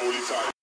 Hold it tight.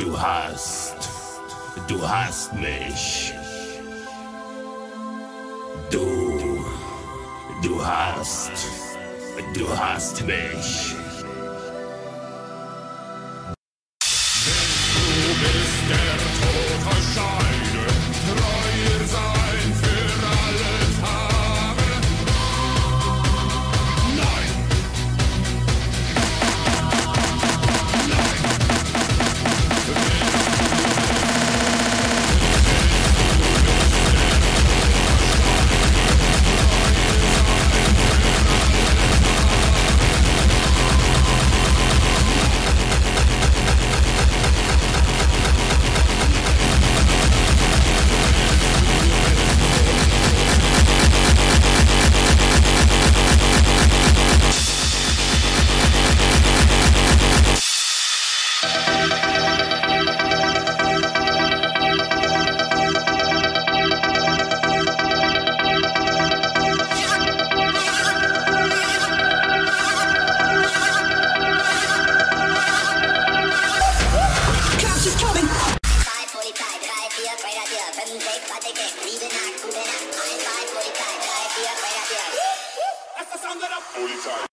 Du hast, du hast mich. Du, du hast, du hast mich. Du, bist du. That's the sound that I'm.